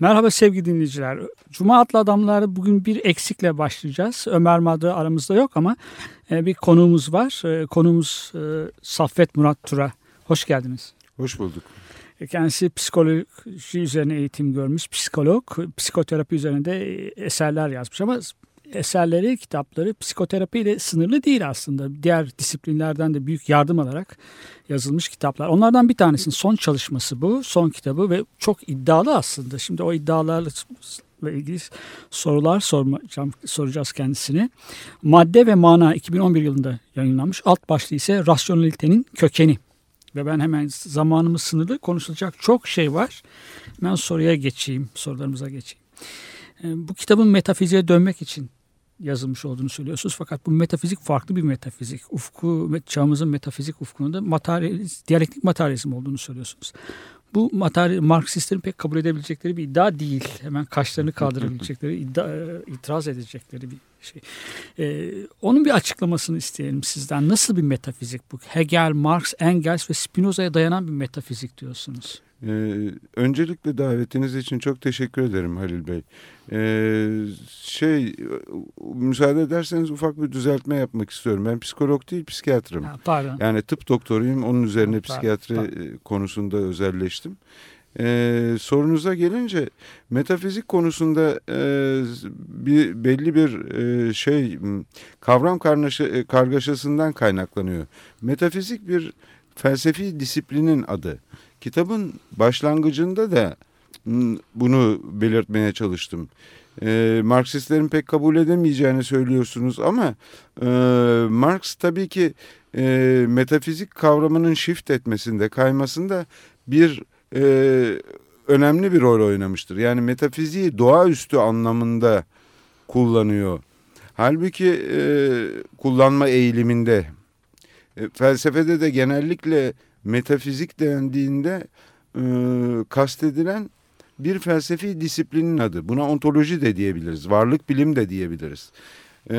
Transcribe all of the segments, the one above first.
Merhaba sevgili dinleyiciler. Cuma adlı adamlar bugün bir eksikle başlayacağız. Ömer Madra aramızda yok ama e, bir konuğumuz var. E, Konuğumuz e, Saffet Murat Tura. Hoş geldiniz. Hoş bulduk. Kendisi psikoloji üzerine eğitim görmüş, psikolog, psikoterapi üzerinde eserler yazmış ama eserleri, kitapları psikoterapiyle sınırlı değil aslında. Diğer disiplinlerden de büyük yardım alarak yazılmış kitaplar. Onlardan bir tanesinin son çalışması bu, son kitabı ve çok iddialı aslında. Şimdi o iddialarla ilgili sorular soracağım, soracağız kendisine. Madde ve Mana 2011 yılında yayınlanmış. Alt başlığı ise Rasyonelitenin Kökeni. Ve ben hemen zamanımız sınırlı konuşulacak çok şey var. Hemen soruya geçeyim, sorularımıza geçeyim. E, Bu kitabın metafiziğe dönmek için yazılmış olduğunu söylüyorsunuz. Fakat bu metafizik farklı bir metafizik. Ufku, çağımızın metafizik ufkununda materyaliz, diyalektik materyalizm olduğunu söylüyorsunuz. Bu materyal, Marksistlerin pek kabul edebilecekleri bir iddia değil. Hemen kaşlarını kaldırabilecekleri, iddia, e, itiraz edecekleri bir şey. Ee, onun bir açıklamasını isteyelim sizden. Nasıl bir metafizik bu? Hegel, Marx, Engels ve Spinoza'ya dayanan bir metafizik diyorsunuz. Ee, öncelikle davetiniz için çok teşekkür ederim Halil Bey. Ee, şey, müsaade ederseniz ufak bir düzeltme yapmak istiyorum. Ben psikolog değil, psikiyatrım. Ha, pardon. Yani tıp doktoruyum, onun üzerine Ha, psikiyatri pardon. e, konusunda özelleştim. Ee, sorunuza gelince metafizik konusunda e, bir belli bir e, şey kavram karnaşı, e, kargaşasından kaynaklanıyor. Metafizik bir felsefi disiplinin adı. Kitabın başlangıcında da bunu belirtmeye çalıştım. E, Marksistlerin pek kabul edemeyeceğini söylüyorsunuz ama e, Marx tabii ki e, metafizik kavramının shift etmesinde, kaymasında bir e, önemli bir rol oynamıştır. Yani metafiziği doğaüstü anlamında kullanıyor. Halbuki e, kullanma eğiliminde. E, felsefede de genellikle metafizik dendiğinde e, kastedilen bir felsefi disiplinin adı. Buna ontoloji de diyebiliriz, varlık bilim de diyebiliriz. E,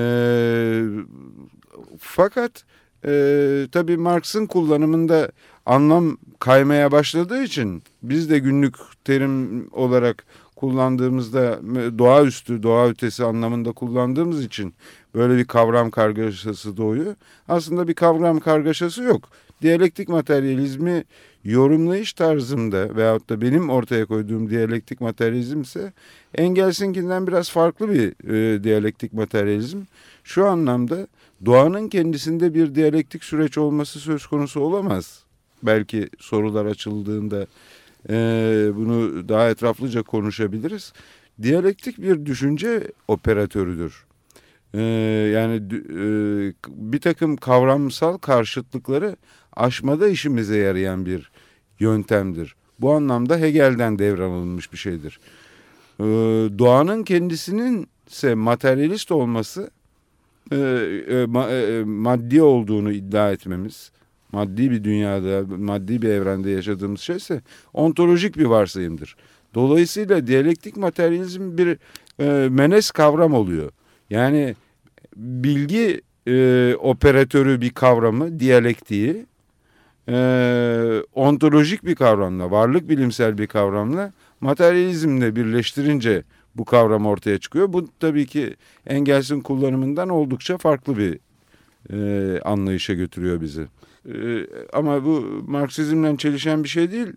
fakat e, tabii Marx'ın kullanımında anlam kaymaya başladığı için biz de günlük terim olarak kullandığımızda doğaüstü, doğa ötesi anlamında kullandığımız için böyle bir kavram kargaşası doğuyor. Aslında bir kavram kargaşası yok. Diyalektik materyalizmi yorumlayış tarzımda veyahut da benim ortaya koyduğum diyalektik materyalizm ise Engels'inkinden biraz farklı bir e, diyalektik materyalizm. Şu anlamda doğanın kendisinde bir diyalektik süreç olması söz konusu olamaz. Belki sorular açıldığında e, bunu daha etraflıca konuşabiliriz. Diyalektik bir düşünce operatörüdür. E, yani e, bir takım kavramsal karşıtlıkları aşmada işimize yarayan bir yöntemdir. Bu anlamda Hegel'den devralınmış bir şeydir. E, doğanın kendisinin ise materyalist olması e, e, e, maddi olduğunu iddia etmemiz, maddi bir dünyada, maddi bir evrende yaşadığımız şeyse ontolojik bir varsayımdır. Dolayısıyla diyalektik materyalizm bir e, menes kavram oluyor. Yani bilgi e, operatörü bir kavramı, diyalektiği, e, ontolojik bir kavramla, varlık bilimsel bir kavramla materyalizmle birleştirince bu kavram ortaya çıkıyor. Bu tabii ki Engels'in kullanımından oldukça farklı bir e, anlayışa götürüyor bizi. E, ama bu Marksizmle çelişen bir şey değil.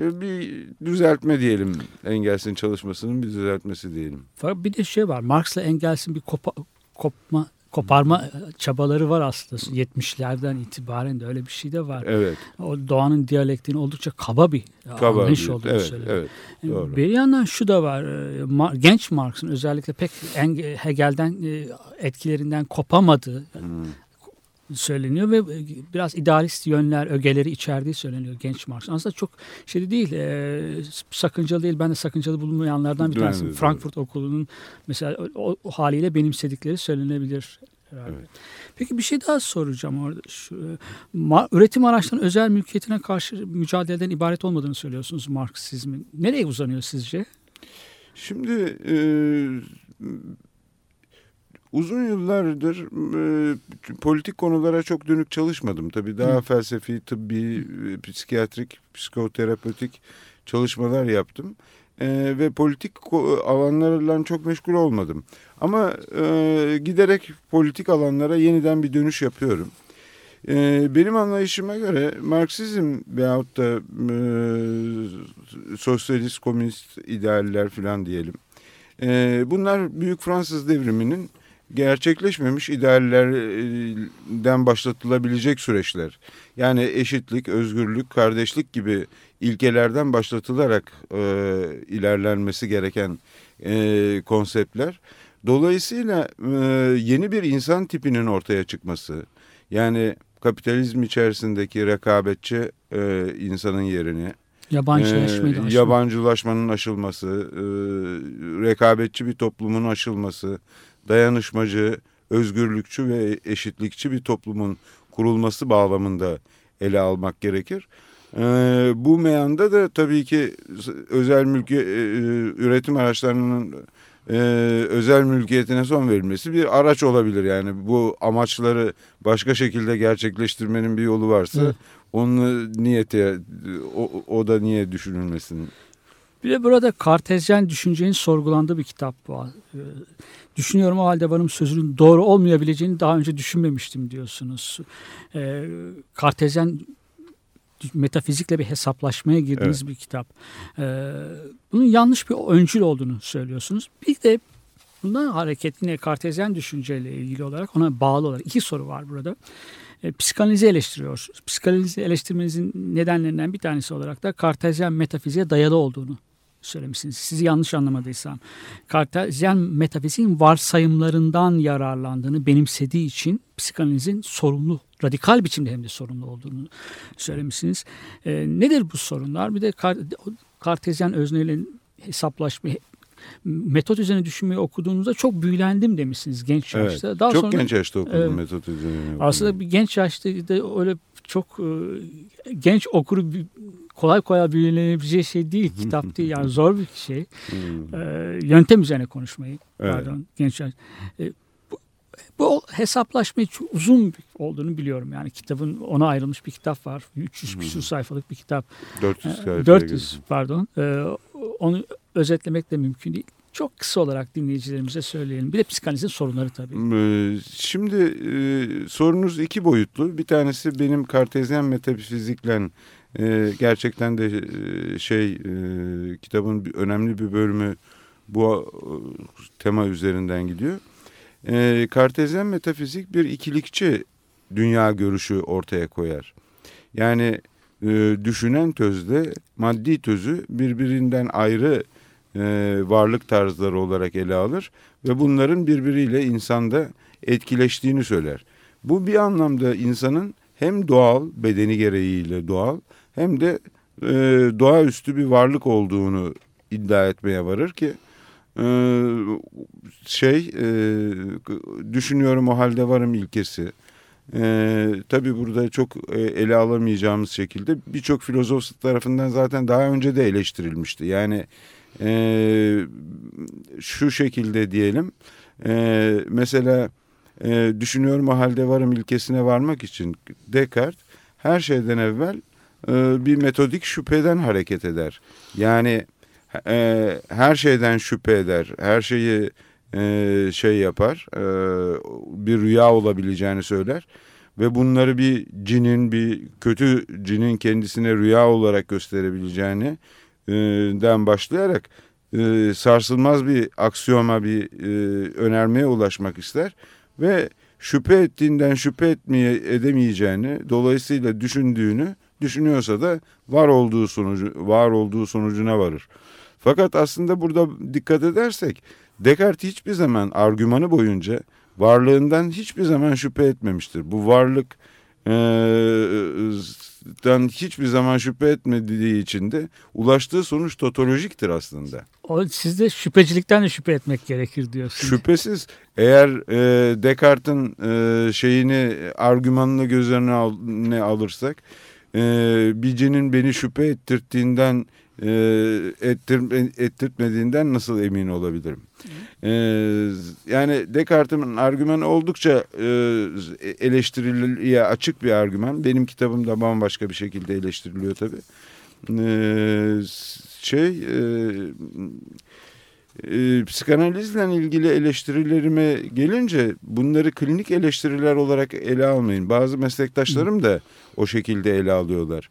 E, bir düzeltme diyelim. Engels'in çalışmasının bir düzeltmesi diyelim. Fakat bir de şey var. Marx'la Engels'in bir kopa, kopma koparma çabaları var aslında 70'lerden itibaren de öyle bir şey de var. Evet. O doğanın diyalektiğini oldukça kaba bir Kaba anlayış bir- olduğunu evet, söylüyor. evet, doğru. Bir yandan şu da var. e, Genç Marx'ın özellikle pek Hegel'den e, etkilerinden kopamadığı Hmm. Söyleniyor ve biraz idealist yönler, ögeleri içerdiği söyleniyor genç Marx. Aslında çok şey değil, e, sakıncalı değil. Ben de sakıncalı bulunmayanlardan bir tanesi. Frankfurt Okulu'nun mesela o, o haliyle benimsedikleri söylenebilir. herhalde. Evet. Peki bir şey daha soracağım orada. Şu, e, ma- üretim araçlarının özel mülkiyetine karşı mücadeleden ibaret olmadığını söylüyorsunuz Marksizmin. Nereye uzanıyor sizce? Şimdi e, uzun yıllardır e, politik konulara çok dönük çalışmadım. Tabii daha Hı. felsefi, tıbbi, e, psikiyatrik, psikoterapötik çalışmalar yaptım. E, ve politik alanlarla çok meşgul olmadım. Ama e, giderek politik alanlara yeniden bir dönüş yapıyorum. E, benim anlayışıma göre Marksizm veyahut da e, sosyalist, komünist idealler falan diyelim. E, bunlar Büyük Fransız devriminin gerçekleşmemiş ideallerden başlatılabilecek süreçler. Yani eşitlik, özgürlük, kardeşlik gibi ilkelerden başlatılarak e, ilerlenmesi gereken e, konseptler. Dolayısıyla e, yeni bir insan tipinin ortaya çıkması, yani kapitalizm içerisindeki rekabetçi e, insanın yerini, Yabancılaşmayı aşmak. yabancılaşmanın aşılması, e, rekabetçi bir toplumun aşılması, dayanışmacı, özgürlükçü ve eşitlikçi bir toplumun kurulması bağlamında ele almak gerekir. Ee, bu meyanda da tabii ki özel mülki e, üretim araçlarının e, özel mülkiyetine son verilmesi bir araç olabilir. Yani bu amaçları başka şekilde gerçekleştirmenin bir yolu varsa onun niyete o, o da niye düşünülmesin? Bir de burada kartezyen düşüncenin sorgulandığı bir kitap var. Düşünüyorum o halde varım sözünün doğru olmayabileceğini daha önce düşünmemiştim diyorsunuz. Ee, kartezyen metafizikle bir hesaplaşmaya girdiğiniz bir kitap. Ee, bunun yanlış bir öncül olduğunu söylüyorsunuz. Bir de bundan hareket yine kartezyen düşünceyle ilgili olarak ona bağlı olarak iki soru var burada. E, psikanalizi eleştiriyorsunuz. Psikanalizi eleştirmenizin nedenlerinden bir tanesi olarak da kartezyen metafiziğe dayalı olduğunu söylemişsiniz. Sizi yanlış anlamadıysam. Kartezyen metafiziğin varsayımlarından yararlandığını benimsediği için psikanalizin sorumlu, radikal biçimde hem de sorumlu olduğunu söylemişsiniz. E, nedir bu sorunlar? Bir de kar, kartezyen özneyle hesaplaşma, metot üzerine düşünmeyi okuduğunuzda çok büyülendim demişsiniz genç Evet. yaşta. Daha Çok sonra, genç yaşta okudum Evet. metot üzerine. aslında bir genç yaşta da öyle çok e, genç okuru kolay kolay büyülenebileceği şey değil. Kitap değil yani zor bir şey. Hmm. E, yöntem üzerine konuşmayı. Evet. Pardon genç yaş. E, bu, hesaplaşmayı çok uzun olduğunu biliyorum. Yani kitabın ona ayrılmış bir kitap var. 300 küsur sayfalık bir kitap. 400 E, sayfaya 400 girdim. pardon. E, onu özetlemek de mümkün değil. Çok kısa olarak dinleyicilerimize söyleyelim. Bir de psikanalizin sorunları tabii. Ee, Şimdi e, sorunuz iki boyutlu. Bir tanesi benim kartezyen metafizikle e, gerçekten de e, şey kitabın önemli bir bölümü bu tema üzerinden gidiyor. Kartezyen metafizik bir ikilikçi dünya görüşü ortaya koyar. Yani düşünen tözle maddi tözü birbirinden ayrı e, varlık tarzları olarak ele alır ve bunların birbiriyle insanda etkileştiğini söyler. Bu bir anlamda insanın hem doğal bedeni gereğiyle doğal hem de e, doğaüstü bir varlık olduğunu iddia etmeye varır ki e, şey e, düşünüyorum o halde varım ilkesi. E, tabii burada çok e, ele alamayacağımız şekilde birçok filozof tarafından zaten daha önce de eleştirilmişti. Yani e, şu şekilde diyelim e, mesela e, düşünüyorum o halde varım ilkesine varmak için Descartes her şeyden evvel e, bir metodik şüpheden hareket eder. Yani e, her şeyden şüphe eder, her şeyi e, şey yapar, e, bir rüya olabileceğini söyler ve bunları bir cinin, bir kötü cinin kendisine rüya olarak gösterebileceğini den başlayarak e, sarsılmaz bir aksiyoma, bir e, önermeye ulaşmak ister ve şüphe ettiğinden şüphe etmeye edemeyeceğini, dolayısıyla düşündüğünü düşünüyorsa da var olduğu sonucu var olduğu sonucuna varır. Fakat aslında burada dikkat edersek Descartes hiçbir zaman argümanı boyunca varlığından hiçbir zaman şüphe etmemiştir. Bu varlık e, dan hiçbir zaman şüphe etmediği için de ulaştığı sonuç totolojiktir aslında. O sizde şüphecilikten de şüphe etmek gerekir diyorsunuz. Şüphesiz eğer e, Descartes'in e, şeyini argümanını göz önüne al, ne alırsak e, bir cinin beni şüphe ettirdiğinden e, ettir, ettirtmediğinden nasıl emin olabilirim? E, yani Descartes'in argümanı oldukça e, eleştiriliye açık bir argüman. Benim kitabımda bambaşka bir şekilde eleştiriliyor tabii. E, şey e, e, psikanalizle ilgili eleştirilerime gelince bunları klinik eleştiriler olarak ele almayın. Bazı meslektaşlarım da o şekilde ele alıyorlar.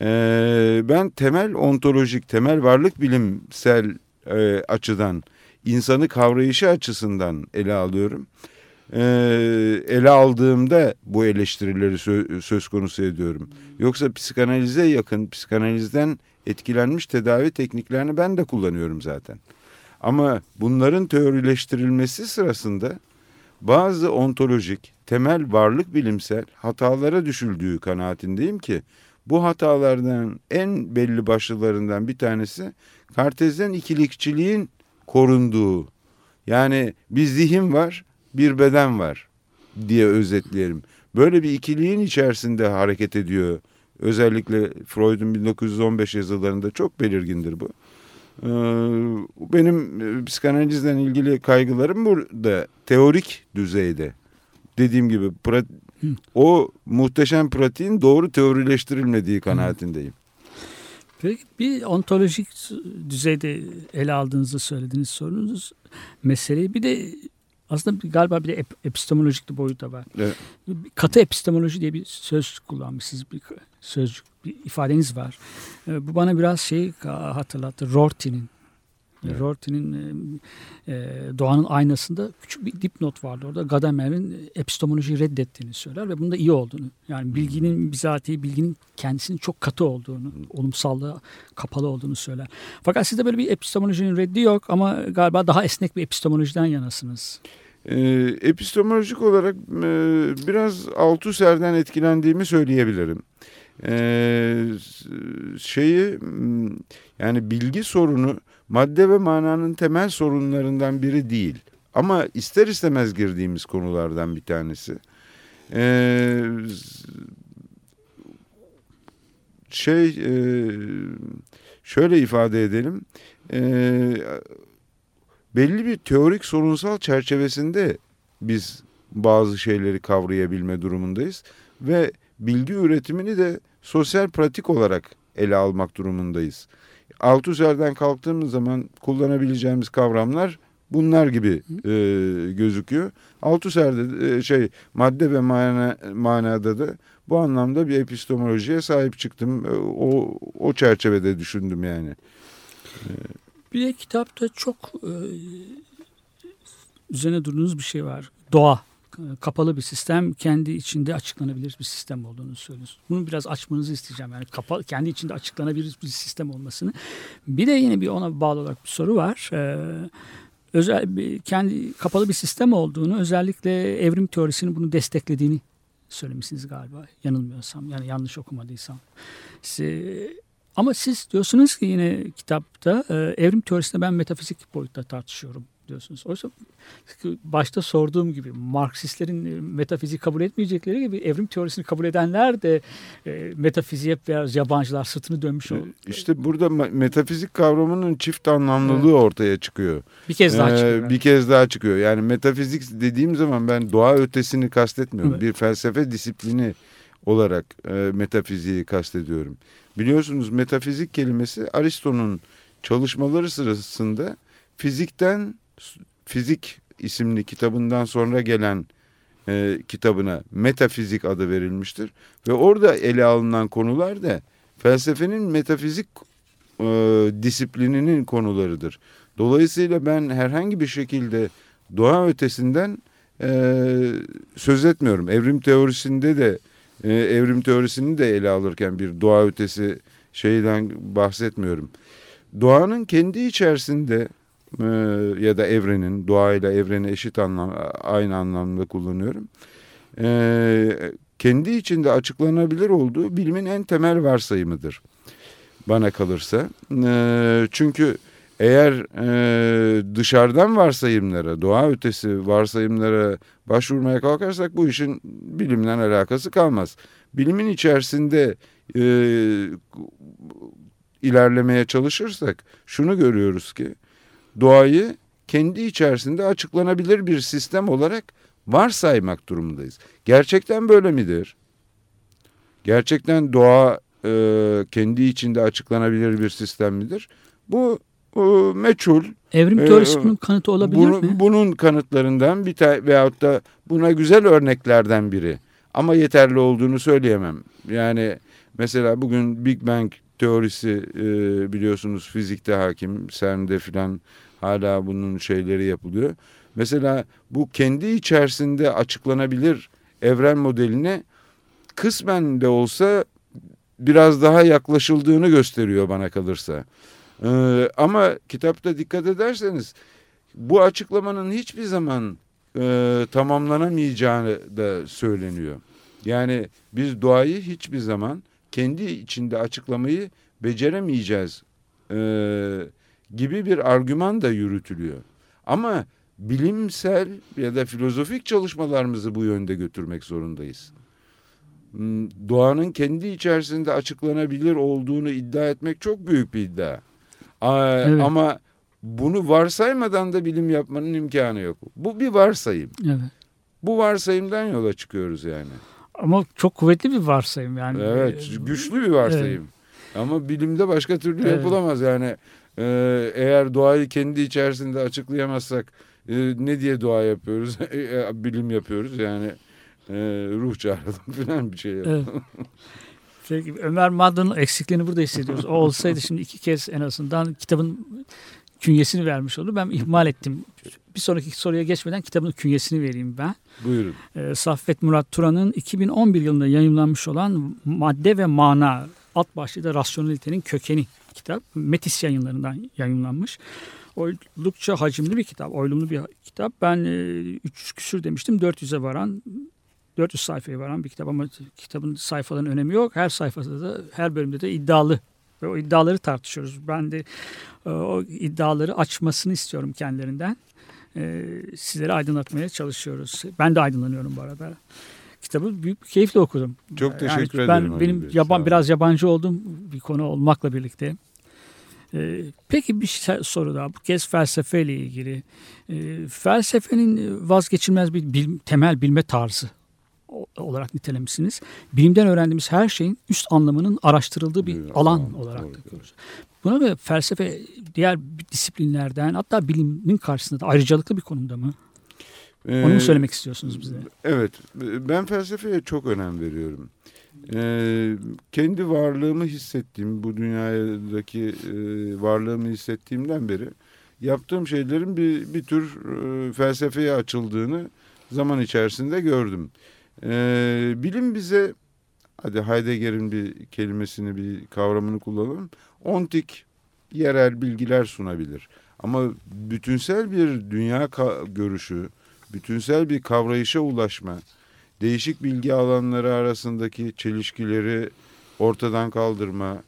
E, ben temel ontolojik, temel varlık bilimsel e, açıdan, insanı kavrayışı açısından ele alıyorum. E, ele aldığımda bu eleştirileri sö söz konusu ediyorum. Yoksa psikanalize yakın, psikanalizden etkilenmiş tedavi tekniklerini ben de kullanıyorum zaten. Ama bunların teorileştirilmesi sırasında bazı ontolojik, temel varlık bilimsel hatalara düşüldüğü kanaatindeyim ki bu hatalardan en belli başlılarından bir tanesi kartezyen ikilikçiliğin korunduğu. Yani bir zihin var, bir beden var diye özetleyelim. Böyle bir ikiliğin içerisinde hareket ediyor. Özellikle Freud'un 1915 yazılarında çok belirgindir bu. Ee, benim e, psikanalizle ilgili kaygılarım burada teorik düzeyde. Dediğim gibi o muhteşem pratiğin doğru teorileştirilmediği kanaatindeyim. Peki bir ontolojik düzeyde ele aldığınızı söylediğiniz sorunuz meseleyi bir de aslında galiba bir de epistemolojik bir boyutu var. Evet. Katı epistemoloji diye bir söz kullanmışsınız. Bir sözcük, bir ifadeniz var. Ee, bu bana biraz şey hatırlattı. Rorty'nin Evet. Rorty'nin e, e, Doğanın Aynası'nda küçük bir dipnot vardı. Orada Gadamer'in epistemolojiyi reddettiğini söyler ve bunda iyi olduğunu. Yani bilginin bizatihi bilginin kendisinin çok katı olduğunu, olumsallığa kapalı olduğunu söyler. Fakat sizde böyle bir epistemolojinin reddi yok ama galiba daha esnek bir epistemolojiden yanasınız. E, epistemolojik olarak e, biraz Althusser'den etkilendiğimi söyleyebilirim. E, şeyi yani bilgi sorunu madde ve mananın temel sorunlarından biri değil. Ama ister istemez girdiğimiz konulardan bir tanesi. Ee, şey e, şöyle ifade edelim. Ee, belli bir teorik sorunsal çerçevesinde biz bazı şeyleri kavrayabilme durumundayız ve bilgi üretimini de sosyal pratik olarak ele almak durumundayız. Althusser'den kalktığımız zaman kullanabileceğimiz kavramlar bunlar gibi e, gözüküyor. Althusser'de e, şey madde ve mana, manada da bu anlamda bir epistemolojiye sahip çıktım. E, o, o çerçevede düşündüm yani. E, bir de kitapta çok e, üzerine durduğunuz bir şey var. Doğa kapalı bir sistem kendi içinde açıklanabilir bir sistem olduğunu söylüyorsunuz. Bunu biraz açmanızı isteyeceğim. Yani kapalı, kendi içinde açıklanabilir bir sistem olmasını. Bir de yine bir ona bağlı olarak bir soru var. Ee, özel bir, kendi kapalı bir sistem olduğunu özellikle evrim teorisinin bunu desteklediğini söylemişsiniz galiba. Yanılmıyorsam yani yanlış okumadıysam. Size, ama siz diyorsunuz ki yine kitapta e, evrim teorisinde ben metafizik boyutta tartışıyorum diyorsunuz. Oysa başta sorduğum gibi Marksistlerin e, metafizik kabul etmeyecekleri gibi evrim teorisini kabul edenler de e, metafiziğe biraz yabancılar sırtını dönmüş oldu. İşte burada metafizik kavramının çift anlamlılığı evet. ortaya çıkıyor. Bir kez daha çıkıyor. Ee, bir kez daha çıkıyor. Yani metafizik dediğim zaman ben doğa ötesini kastetmiyorum. Evet. Bir felsefe disiplini olarak e, metafiziği kastediyorum. Biliyorsunuz metafizik kelimesi Aristo'nun çalışmaları sırasında fizikten Fizik isimli kitabından sonra gelen e, kitabına metafizik adı verilmiştir. Ve orada ele alınan konular da felsefenin metafizik e, disiplininin konularıdır. Dolayısıyla ben herhangi bir şekilde doğa ötesinden e, söz etmiyorum. Evrim teorisinde de e, evrim teorisini de ele alırken bir doğa ötesi şeyden bahsetmiyorum. Doğanın kendi içerisinde e, ya da evrenin doğayla evreni eşit anlam aynı anlamda kullanıyorum. E, kendi içinde açıklanabilir olduğu bilimin en temel varsayımıdır bana kalırsa. E, çünkü eğer e, dışarıdan varsayımlara, doğa ötesi varsayımlara başvurmaya kalkarsak bu işin bilimle alakası kalmaz. Bilimin içerisinde e, ilerlemeye çalışırsak şunu görüyoruz ki doğayı kendi içerisinde açıklanabilir bir sistem olarak varsaymak durumundayız. Gerçekten böyle midir? Gerçekten doğa e, kendi içinde açıklanabilir bir sistem midir? Bu e, meçhul. Evrim teorisi bunun kanıtı olabilir Bunu- mi? Bunun kanıtlarından bir tane veyahut da buna güzel örneklerden biri. Ama yeterli olduğunu söyleyemem. Yani mesela bugün Big Bang teorisi e, biliyorsunuz fizikte hakim. CERN'de filan hala bunun şeyleri yapılıyor. Mesela bu kendi içerisinde açıklanabilir evren modeline kısmen de olsa biraz daha yaklaşıldığını gösteriyor bana kalırsa. Ee, ama kitapta dikkat ederseniz bu açıklamanın hiçbir zaman e, tamamlanamayacağı da söyleniyor. Yani biz doğayı hiçbir zaman kendi içinde açıklamayı beceremeyeceğiz e, gibi bir argüman da yürütülüyor. Ama bilimsel ya da filozofik çalışmalarımızı bu yönde götürmek zorundayız. Hmm, Doğanın kendi içerisinde açıklanabilir olduğunu iddia etmek çok büyük bir iddia. Evet. Ama bunu varsaymadan da bilim yapmanın imkanı yok. Bu bir varsayım. Evet. Bu varsayımdan yola çıkıyoruz yani. Ama çok kuvvetli bir varsayım yani. Evet, güçlü bir varsayım. Ama bilimde başka türlü Evet. yapılamaz yani. Ee, eğer doğayı kendi içerisinde açıklayamazsak e, ne diye dua yapıyoruz? E, bilim yapıyoruz yani. e, ruh çağıralım falan bir şey yapalım. Evet. Peki, Ömer Madra'nın eksikliğini burada hissediyoruz. O olsaydı şimdi iki kez en azından kitabın künyesini vermiş olur. Ben ihmal ettim. Bir sonraki soruya geçmeden kitabın künyesini vereyim ben. Buyurun. Ee, Saffet Murat Turan'ın 2011 yılında yayınlanmış olan Madde ve Mana alt başlığı da Rasyonelitenin Kökeni kitap. Metis yayınlarından yayınlanmış. Oldukça hacimli bir kitap, oylumlu bir kitap. Ben e, 3 küsür demiştim, 400'e varan 400 sayfaya varan bir kitap ama kitabın sayfaların önemi yok. Her sayfada da her bölümde de iddialı ve o iddiaları tartışıyoruz. Ben de e, o iddiaları açmasını istiyorum kendilerinden. E, sizleri aydınlatmaya çalışıyoruz. Ben de aydınlanıyorum bu arada. Kitabı büyük keyifle okudum. Çok teşekkür ben, ederim Benim Bey, yaban biraz yabancı olduğum bir konu olmakla birlikte. E, peki bir şey- soru daha. Bu kez felsefeyle ilgili. E, felsefenin vazgeçilmez bir bilim- temel bilme tarzı olarak nitelemişsiniz. Bilimden öğrendiğimiz her şeyin üst anlamının araştırıldığı bir Bir alan alan, olarak doğru, da görüyoruz. Buna göre felsefe diğer disiplinlerden hatta bilimin karşısında da ayrıcalıklı bir konumda mı? Onu mu Ee, söylemek istiyorsunuz bize? Evet, ben felsefeye çok önem veriyorum. Ee, kendi varlığımı hissettiğim, bu dünyadaki e, varlığımı hissettiğimden beri yaptığım şeylerin bir, bir tür e, felsefeye açıldığını zaman içerisinde gördüm. Ee, bilim bize, hadi Heidegger'in bir kelimesini, bir kavramını kullanalım, ontik yerel bilgiler sunabilir. Ama bütünsel bir dünya görüşü, bütünsel bir kavrayışa ulaşma, değişik bilgi alanları arasındaki çelişkileri ortadan kaldırma,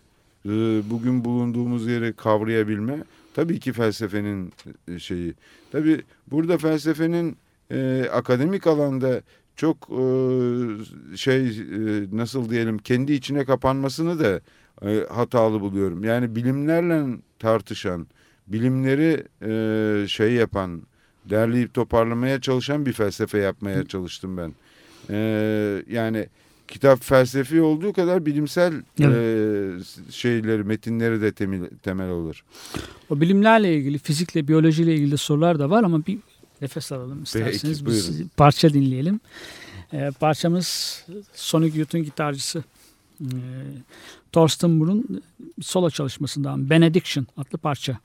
e, bugün bulunduğumuz yeri kavrayabilme tabii ki felsefenin e, şeyi. Tabii burada felsefenin e, akademik alanda çok e, şey e, nasıl diyelim kendi içine kapanmasını da e, hatalı buluyorum. Yani bilimlerle tartışan, bilimleri e, şey yapan, derleyip toparlamaya çalışan bir felsefe yapmaya çalıştım ben. Ee, yani kitap felsefi olduğu kadar bilimsel e, şeyleri, metinleri de temel, temel olur. O bilimlerle ilgili, fizikle, biyolojiyle ilgili sorular da var ama bir nefes alalım isterseniz. buyurun. Biz parça dinleyelim. Ee, parçamız Sonic Youth'un gitarcısı e, Thorsten Moore'un solo çalışmasından Benediction adlı parça.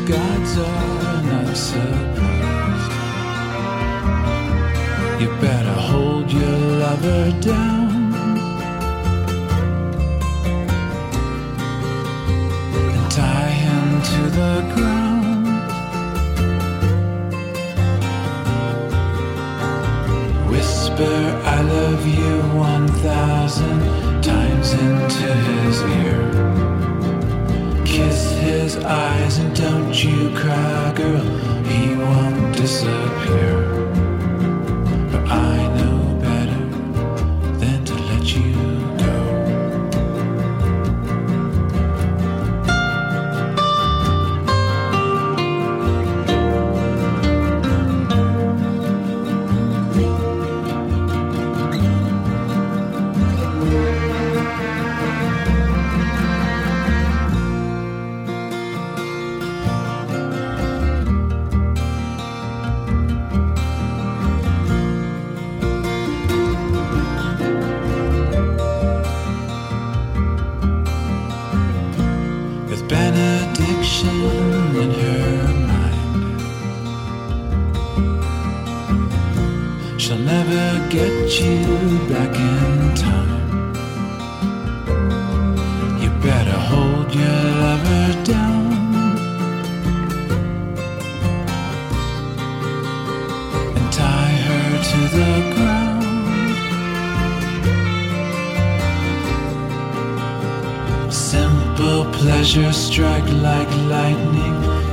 Gods are not surprised. You better hold your lover down. and Tie him to the ground. Whisper, I love you one thousand times into his eyes and don't you cry, girl. He won't disappear.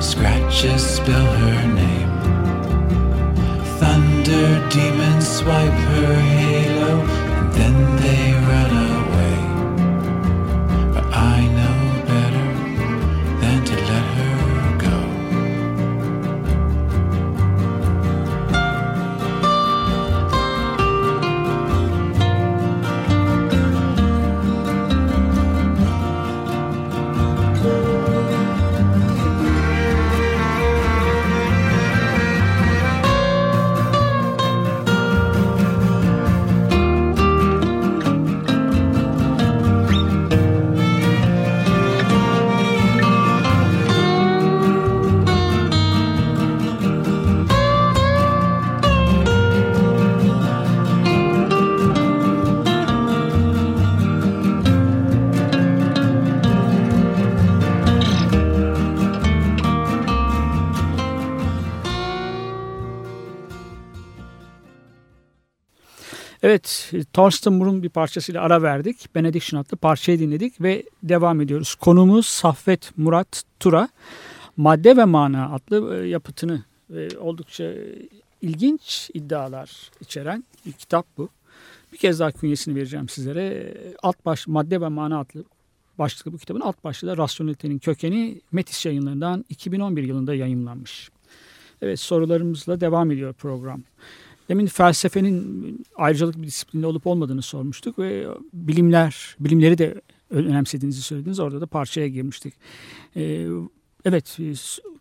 Scratches spill her name. Thunder demons swipe her halo, and then they run away. Thorsten Moore'un bir parçasıyla ara verdik. Benediction adlı parçayı dinledik ve devam ediyoruz. Konumuz Saffet Murat Tura. Madde ve Mana adlı e, yapıtını ve oldukça ilginç iddialar içeren bir kitap bu. Bir kez daha künyesini vereceğim sizlere. Alt baş, Madde ve Mana adlı başlıklı bu kitabın alt başlığı da Rasyonelitenin Kökeni Metis yayınlarından 2011 yılında yayınlanmış. Evet sorularımızla devam ediyor program. Demin felsefenin ayrıcalık bir disiplinde olup olmadığını sormuştuk ve bilimler, bilimleri de önemsediğinizi söylediniz. Orada da parçaya girmiştik. Ee, evet,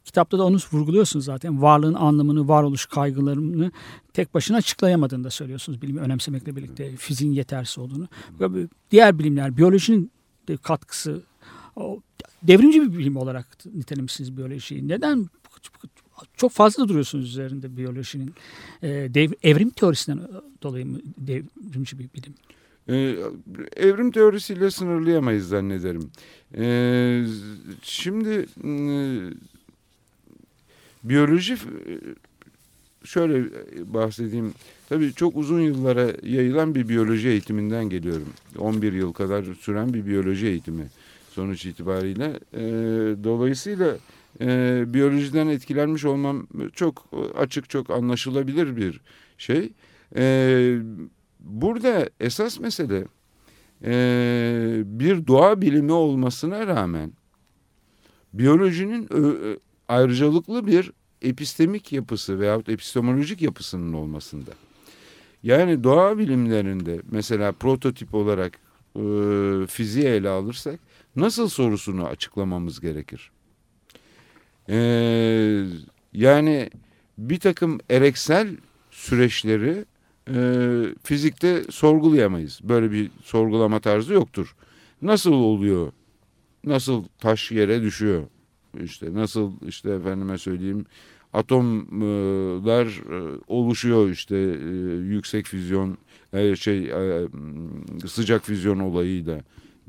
kitapta da onu vurguluyorsunuz zaten. Varlığın anlamını, varoluş kaygılarını tek başına açıklayamadığını da söylüyorsunuz. Bilimi önemsemekle birlikte fiziğin yetersiz olduğunu. Diğer bilimler, biyolojinin de katkısı, devrimci bir bilim olarak nitelemişsiniz biyolojiyi. Neden çok fazla duruyorsunuz üzerinde biyolojinin. E, dev, evrim teorisinden dolayı mı devrimci bir bilim? Ee, evrim teorisiyle sınırlayamayız zannederim. Ee, şimdi e, biyoloji şöyle bahsedeyim. Tabii çok uzun yıllara yayılan bir biyoloji eğitiminden geliyorum. 11 yıl kadar süren bir biyoloji eğitimi sonuç itibariyle. Ee, dolayısıyla e, biyolojiden etkilenmiş olmam çok açık, çok anlaşılabilir bir şey. E, burada esas mesele e, bir doğa bilimi olmasına rağmen biyolojinin ayrıcalıklı bir epistemik yapısı veyahut epistemolojik yapısının olmasında. Yani doğa bilimlerinde mesela prototip olarak e, fiziği ele alırsak nasıl sorusunu açıklamamız gerekir. Ee, yani bir takım ereksel süreçleri e, fizikte sorgulayamayız. Böyle bir sorgulama tarzı yoktur. Nasıl oluyor? Nasıl taş yere düşüyor? işte nasıl işte efendime söyleyeyim atomlar e, oluşuyor işte e, yüksek füzyon e, şey sıcak füzyon olayıyla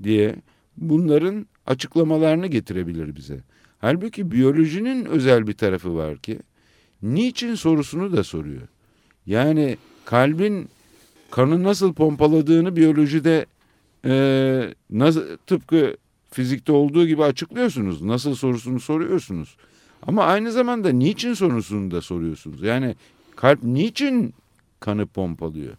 diye bunların açıklamalarını getirebilir bize. Halbuki biyolojinin özel bir tarafı var ki niçin sorusunu da soruyor. Yani kalbin kanı nasıl pompaladığını biyolojide e, nasıl, tıpkı fizikte olduğu gibi açıklıyorsunuz. Nasıl sorusunu soruyorsunuz. Ama aynı zamanda niçin sorusunu da soruyorsunuz. Yani kalp niçin kanı pompalıyor?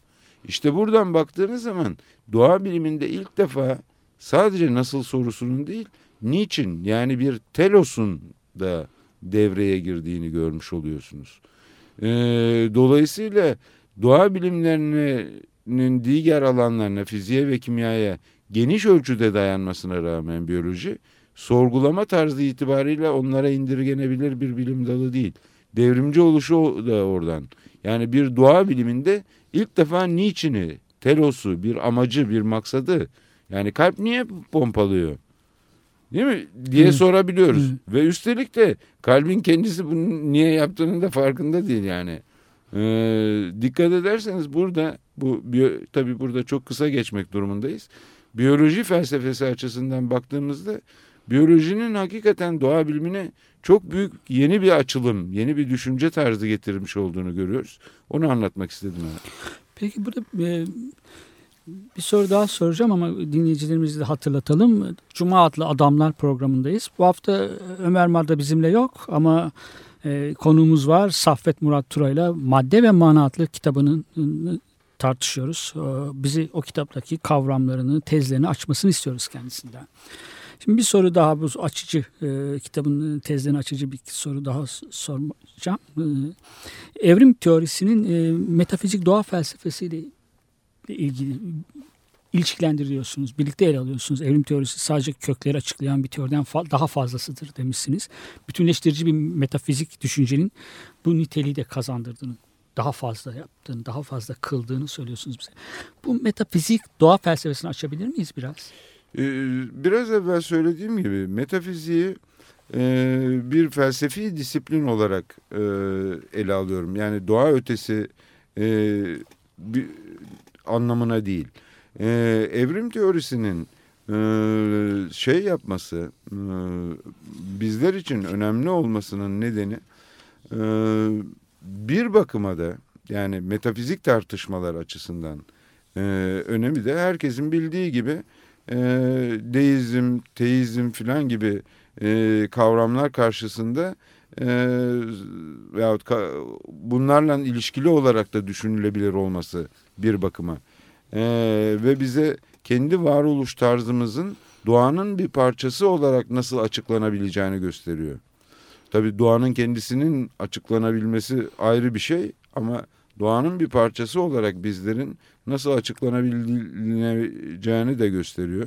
İşte buradan baktığınız zaman doğa biliminde ilk defa sadece nasıl sorusunun değil, niçin yani bir telosun da devreye girdiğini görmüş oluyorsunuz. Ee, dolayısıyla doğa bilimlerinin diğer alanlarına, fiziğe ve kimyaya geniş ölçüde dayanmasına rağmen biyoloji, sorgulama tarzı itibariyle onlara indirgenebilir bir bilim dalı değil. Devrimci oluşu da oradan. Yani bir doğa biliminde ilk defa niçini, telosu, bir amacı, bir maksadı. Yani kalp niye pompalıyor? Değil mi? diye Hı. sorabiliyoruz. Hı. Ve üstelik de kalbin kendisi bunu niye yaptığının da farkında değil yani. Ee, dikkat ederseniz burada bu biyo- tabii burada çok kısa geçmek durumundayız. Biyoloji felsefesi açısından baktığımızda biyolojinin hakikaten doğa bilimine çok büyük yeni bir açılım, yeni bir düşünce tarzı getirmiş olduğunu görüyoruz. Onu anlatmak istedim. ben. Peki burada e, bir soru daha soracağım ama dinleyicilerimizi de hatırlatalım. Cuma adlı Adamlar programındayız. Bu hafta Ömer Madra bizimle yok ama e, konuğumuz var. Saffet Murat Turay'la Madde ve Mana adlı kitabının ıı, tartışıyoruz. E, bizi o kitaptaki kavramlarını, tezlerini açmasını istiyoruz kendisinden. Şimdi bir soru daha bu açıcı e, kitabın tezlerini açıcı bir soru daha soracağım. E, evrim teorisinin e, metafizik doğa felsefesiyle ilgili ilişkilendiriyorsunuz, birlikte ele alıyorsunuz. Evrim teorisi sadece kökleri açıklayan bir teoriden fa- daha fazlasıdır demişsiniz. Bütünleştirici bir metafizik düşüncenin bu niteliği de kazandırdığını, daha fazla yaptığını, daha fazla kıldığını söylüyorsunuz bize. Bu metafizik doğa felsefesini açabilir miyiz biraz? Ee, Biraz evvel söylediğim gibi metafiziği e, bir felsefi disiplin olarak e, ele alıyorum. Yani doğa ötesi e, bir anlamına değil. E, Evrim teorisinin e, şey yapması e, bizler için önemli olmasının nedeni e, bir bakıma da yani metafizik tartışmalar açısından e, önemi de herkesin bildiği gibi e, deizm, teizm filan gibi e, kavramlar karşısında e, veyahut ka- bunlarla ilişkili olarak da düşünülebilir olması bir bakıma. E, ve bize kendi varoluş tarzımızın doğanın bir parçası olarak nasıl açıklanabileceğini gösteriyor. Tabii doğanın kendisinin açıklanabilmesi ayrı bir şey ama doğanın bir parçası olarak bizlerin nasıl açıklanabileceğini de gösteriyor.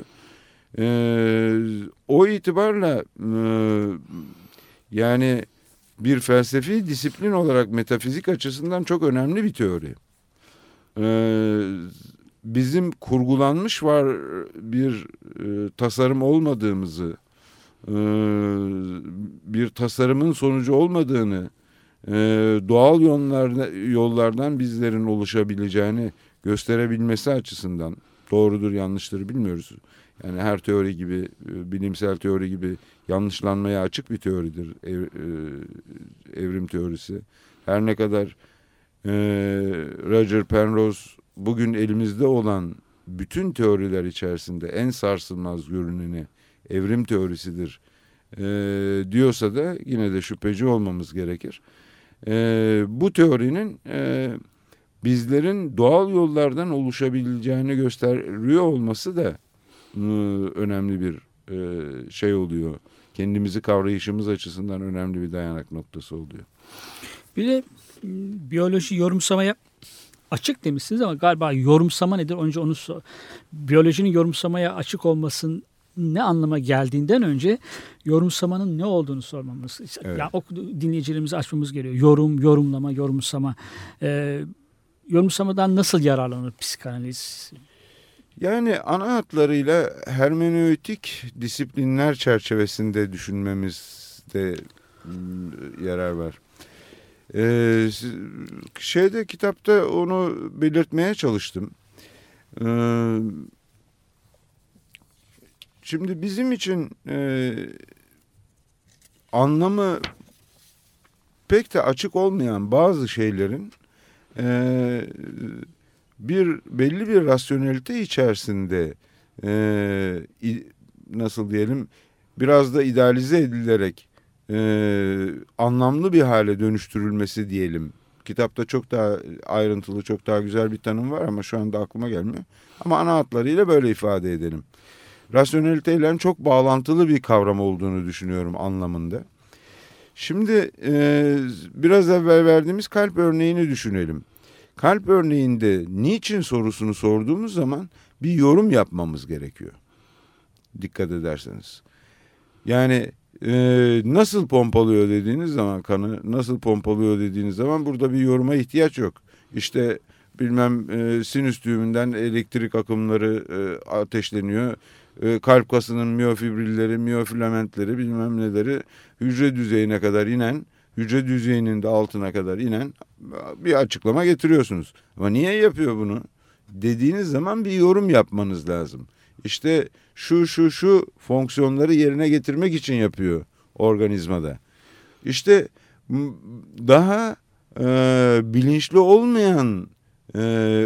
Ee, o itibarla e, yani bir felsefi disiplin olarak metafizik açısından çok önemli bir teori. Ee, bizim kurgulanmış var bir e, tasarım olmadığımızı, e, bir tasarımın sonucu olmadığını, e, doğal yollardan, yollardan bizlerin oluşabileceğini gösterebilmesi açısından doğrudur yanlıştır bilmiyoruz. Yani her teori gibi e, bilimsel teori gibi yanlışlanmaya açık bir teoridir ev- e, evrim teorisi. Her ne kadar e, Roger Penrose bugün elimizde olan bütün teoriler içerisinde en sarsılmaz görüneni evrim teorisidir e, diyorsa da yine de şüpheci olmamız gerekir. E, bu teorinin e, bizlerin doğal yollardan oluşabileceğini gösteriyor olması da e, önemli bir e, şey oluyor. Kendimizi kavrayışımız açısından önemli bir dayanak noktası oluyor. Bir de biyoloji yorumsamaya açık demişsiniz ama galiba yorumsama nedir? Önce onu sor. Biyolojinin yorumsamaya açık olmasının ne anlama geldiğinden önce yorumsamanın ne olduğunu sormamız. Evet. Ya o dinleyicilerimizi açmamız gerekiyor. Yorum, yorumlama, yorumsama. Ee, yorumsamadan nasıl yararlanır psikanaliz? Yani ana hatlarıyla hermeneutik disiplinler çerçevesinde düşünmemiz etmemizde mm, yarar var. Ee, şeyde kitapta onu belirtmeye çalıştım. Ee, şimdi bizim için e, anlamı pek de açık olmayan bazı şeylerin e, bir belli bir rasyonelite içerisinde e, nasıl diyelim biraz da idealize edilerek e, anlamlı bir hale dönüştürülmesi diyelim. Kitapta çok daha ayrıntılı, çok daha güzel bir tanım var ama şu anda aklıma gelmiyor. Ama ana hatlarıyla böyle ifade edelim. Rasyoneliteyle çok bağlantılı bir kavram olduğunu düşünüyorum anlamında. Şimdi e, biraz evvel verdiğimiz kalp örneğini düşünelim. Kalp örneğinde niçin sorusunu sorduğumuz zaman bir yorum yapmamız gerekiyor. Dikkat ederseniz. Yani e, nasıl pompalıyor dediğiniz zaman kanı nasıl pompalıyor dediğiniz zaman burada bir yoruma ihtiyaç yok. İşte bilmem e, sinüs düğümünden elektrik akımları e, ateşleniyor. E, kalp kasının miyofibrilleri, miyofilamentleri bilmem neleri hücre düzeyine kadar inen, hücre düzeyinin de altına kadar inen bir açıklama getiriyorsunuz. Ama niye yapıyor bunu? Dediğiniz zaman bir yorum yapmanız lazım. İşte şu şu şu fonksiyonları yerine getirmek için yapıyor organizmada. İşte daha e, bilinçli olmayan e,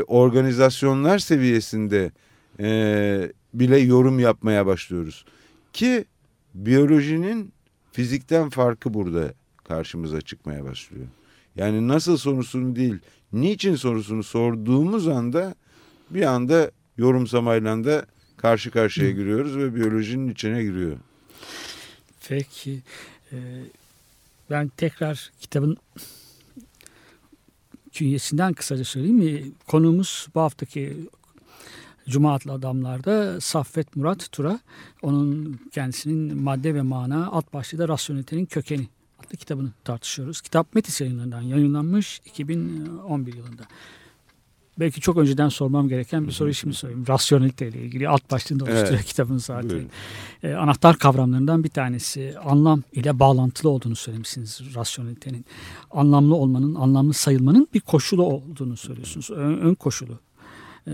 organizasyonlar seviyesinde e, bile yorum yapmaya başlıyoruz. Ki biyolojinin fizikten farkı burada karşımıza çıkmaya başlıyor. Yani nasıl sorusunu değil, niçin sorusunu sorduğumuz anda bir anda yorumsamayla da karşı karşıya giriyoruz ve biyolojinin içine giriyor. Peki. e, ben tekrar kitabın künyesinden kısaca söyleyeyim mi? Konuğumuz bu haftaki Cuma adlı adamlarda Saffet Murat Tura. Onun kendisinin madde ve mana alt başlığı da rasyonelitenin kökeni adlı kitabını tartışıyoruz. Kitap Metis yayınlarından yayınlanmış 2011 yılında. Belki çok önceden sormam gereken bir soruyu şimdi sorayım. Rasyonelite ile ilgili alt başlığında oluşturuyor Evet. kitabın zaten. Buyurun. E, anahtar kavramlarından bir tanesi anlam ile bağlantılı olduğunu söylemişsiniz rasyonelitenin. Anlamlı olmanın, anlamlı sayılmanın bir koşulu olduğunu söylüyorsunuz. Ön, ön koşulu. E,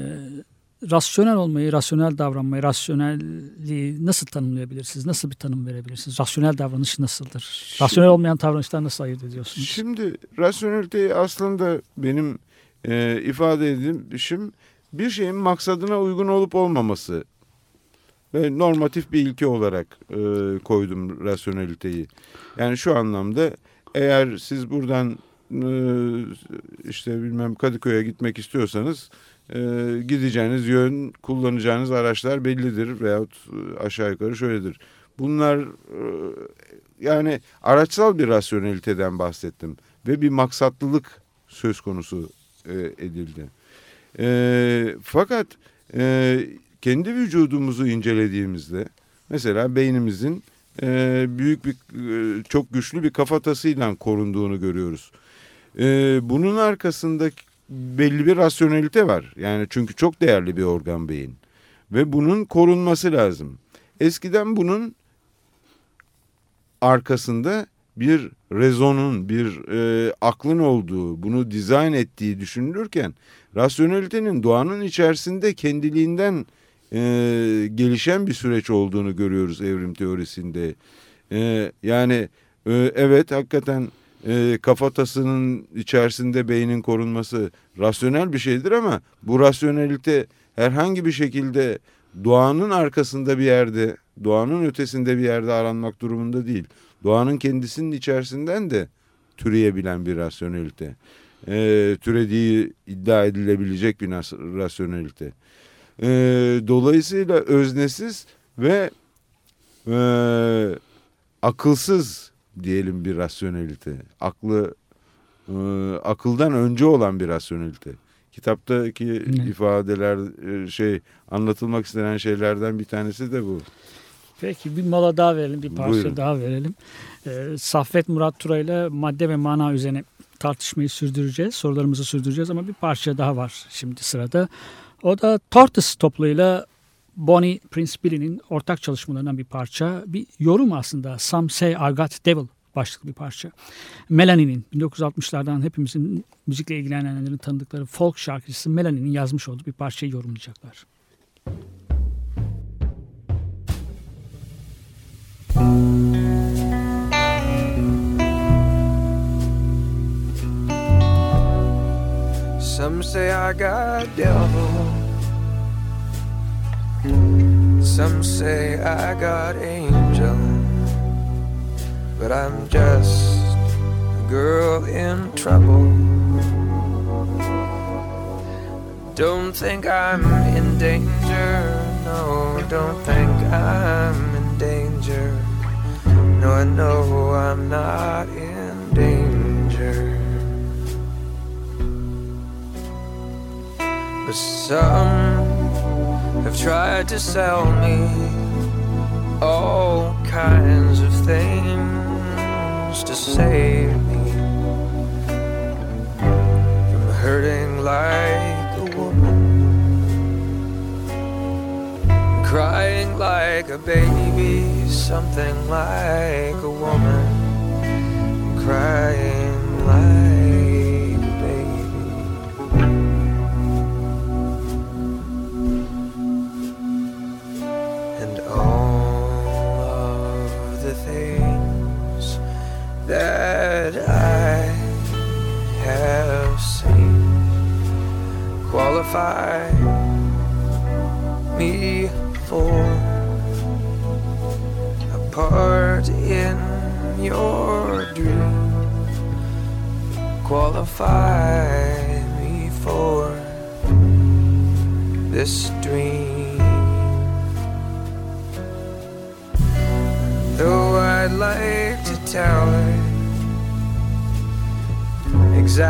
rasyonel olmayı, rasyonel davranmayı, rasyonelliği nasıl tanımlayabilirsiniz? Nasıl bir tanım verebilirsiniz? Rasyonel davranış nasıldır? Rasyonel olmayan davranışlar nasıl ayırt ediyorsunuz? Şimdi rasyoneliteyi aslında benim e, ifade edişim bir şeyin maksadına uygun olup olmaması ve normatif bir ilke olarak e, koydum rasyoneliteyi. Yani şu anlamda eğer siz buradan e, işte bilmem Kadıköy'e gitmek istiyorsanız e, gideceğiniz yön, kullanacağınız araçlar bellidir veyahut aşağı yukarı şöyledir. Bunlar e, yani araçsal bir rasyoneliteden bahsettim ve bir maksatlılık söz konusu e, edildi. E, fakat e, kendi vücudumuzu incelediğimizde mesela beynimizin e, büyük bir e, çok güçlü bir kafatasıyla korunduğunu görüyoruz. E, bunun arkasında belli bir rasyonelite var. Yani çünkü çok değerli bir organ beyin ve bunun korunması lazım. Eskiden bunun arkasında bir rezonun, bir e, aklın olduğu, bunu dizayn ettiği düşünülürken rasyonelitenin doğanın içerisinde kendiliğinden e, gelişen bir süreç olduğunu görüyoruz evrim teorisinde. E, yani e, evet hakikaten e, kafatasının içerisinde beynin korunması rasyonel bir şeydir ama bu rasyonelite herhangi bir şekilde doğanın arkasında bir yerde, doğanın ötesinde bir yerde aranmak durumunda değil. Doğanın kendisinin içerisinden de türeyebilen bir rasyonelite. E, türediği iddia edilebilecek bir rasyonelite. E, dolayısıyla öznesiz ve e, akılsız diyelim bir rasyonelite. Aklı e, akıldan önce olan bir rasyonelite. Kitaptaki Evet. ifadeler e, şey anlatılmak istenen şeylerden bir tanesi de bu. Peki bir mola daha verelim, bir parça Buyurun. daha verelim. Ee, Saffet Murat Tura ile madde ve mana üzerine tartışmayı sürdüreceğiz, sorularımızı sürdüreceğiz ama bir parça daha var şimdi sırada. O da Tortoise topluluğuyla Bonnie Prince Billy'nin ortak çalışmalarından bir parça. Bir yorum aslında. Some Say I Got Devil başlıklı bir parça. Melanie'nin 1960'lardan hepimizin müzikle ilgilenenlerin tanıdıkları folk şarkıcısı Melanie'nin yazmış olduğu bir parçayı yorumlayacaklar. Some say I got devil. Some say I got angel. But I'm just a girl in trouble. Don't think I'm in danger. No, don't think I'm in danger. No, I know I'm not in danger. But some have tried to sell me all kinds of things to save me from hurting like a woman, crying like a baby, something like a woman, crying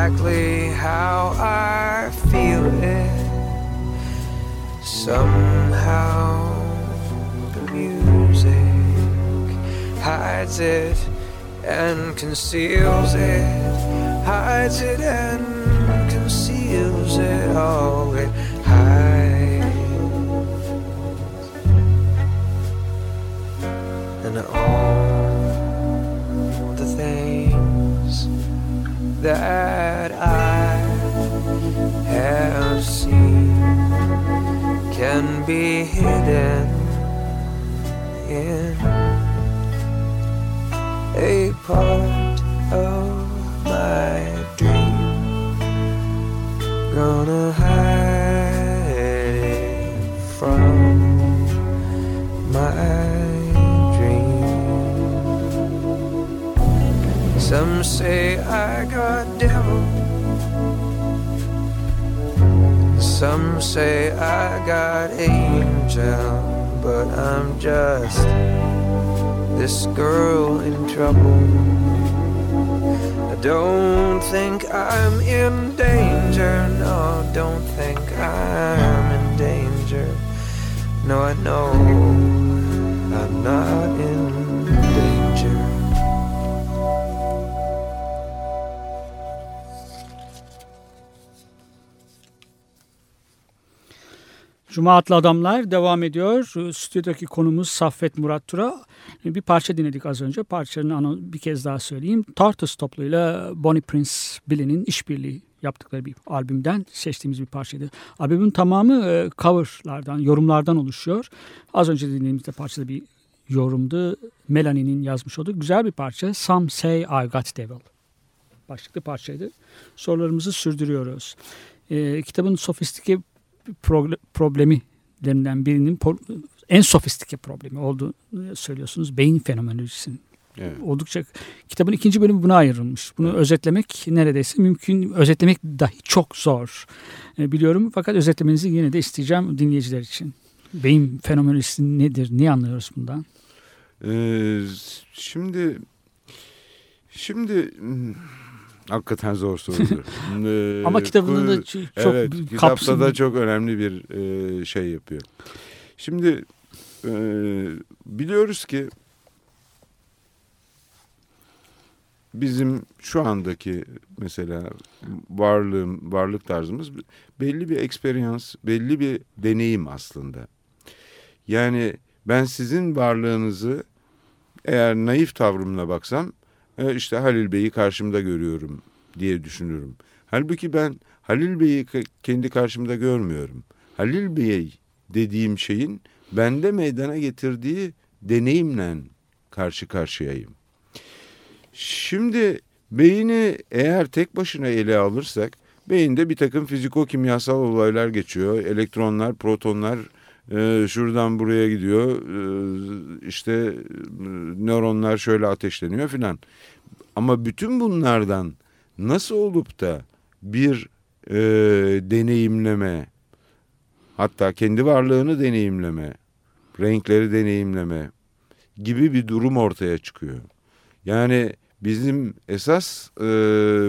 exactly how I feel it, somehow the music hides it and conceals it, hides it and part of my dream. Gonna hide it from my dream. Some say I got devil. Some say I got angel, but I'm just this girl in trouble. I don't think I'm in danger. No, don't think I'm in danger. No, I know I'm not in Cuma Atlı Adamlar devam ediyor. Stüdyodaki konumuz Saffet Murat Tura. Bir parça dinledik az önce. Parçanın anı bir kez daha söyleyeyim. Tartus topluluğuyla Bonnie Prince Billy'nin işbirliği yaptıkları bir albümden seçtiğimiz bir parçaydı. Albümün tamamı e, coverlardan, yorumlardan oluşuyor. Az önce dinlediğimizde parçada bir yorumdu. Melanie'nin yazmış olduğu güzel bir parça. Some Say I Got Devil. Başlıklı parçaydı. Sorularımızı sürdürüyoruz. E, kitabın sofistike problemlerinden birinin en sofistike problemi olduğunu söylüyorsunuz. Beyin fenomenolojisinin. Evet. Oldukça kitabın ikinci bölümü buna ayrılmış. Bunu özetlemek neredeyse mümkün. Özetlemek dahi çok zor e, biliyorum. Fakat özetlemenizi yine de isteyeceğim dinleyiciler için. Beyin fenomenolojisi nedir? Ne anlıyoruz bundan? Ee, şimdi şimdi hmm, hakikaten zor sorudur. Ee, Ama kitabında da çok evet, kitapta da çok önemli bir e, şey yapıyor. Şimdi e, biliyoruz ki bizim şu andaki mesela varlığım, varlık tarzımız belli bir experience, belli bir deneyim aslında. Yani ben sizin varlığınızı eğer naif tavrımla baksam e, işte Halil Bey'i karşımda görüyorum diye düşünürüm. Halbuki ben Halil Bey'i ke- kendi karşımda görmüyorum. Halil Bey dediğim şeyin bende meydana getirdiği deneyimle karşı karşıyayım. Şimdi beyni eğer tek başına ele alırsak beyinde bir takım fiziko-kimyasal olaylar geçiyor. Elektronlar, protonlar e, şuradan buraya gidiyor. E, işte e, nöronlar şöyle ateşleniyor filan. Ama bütün bunlardan nasıl olup da bir e, deneyimleme, hatta kendi varlığını deneyimleme, renkleri deneyimleme gibi bir durum ortaya çıkıyor. Yani bizim esas e,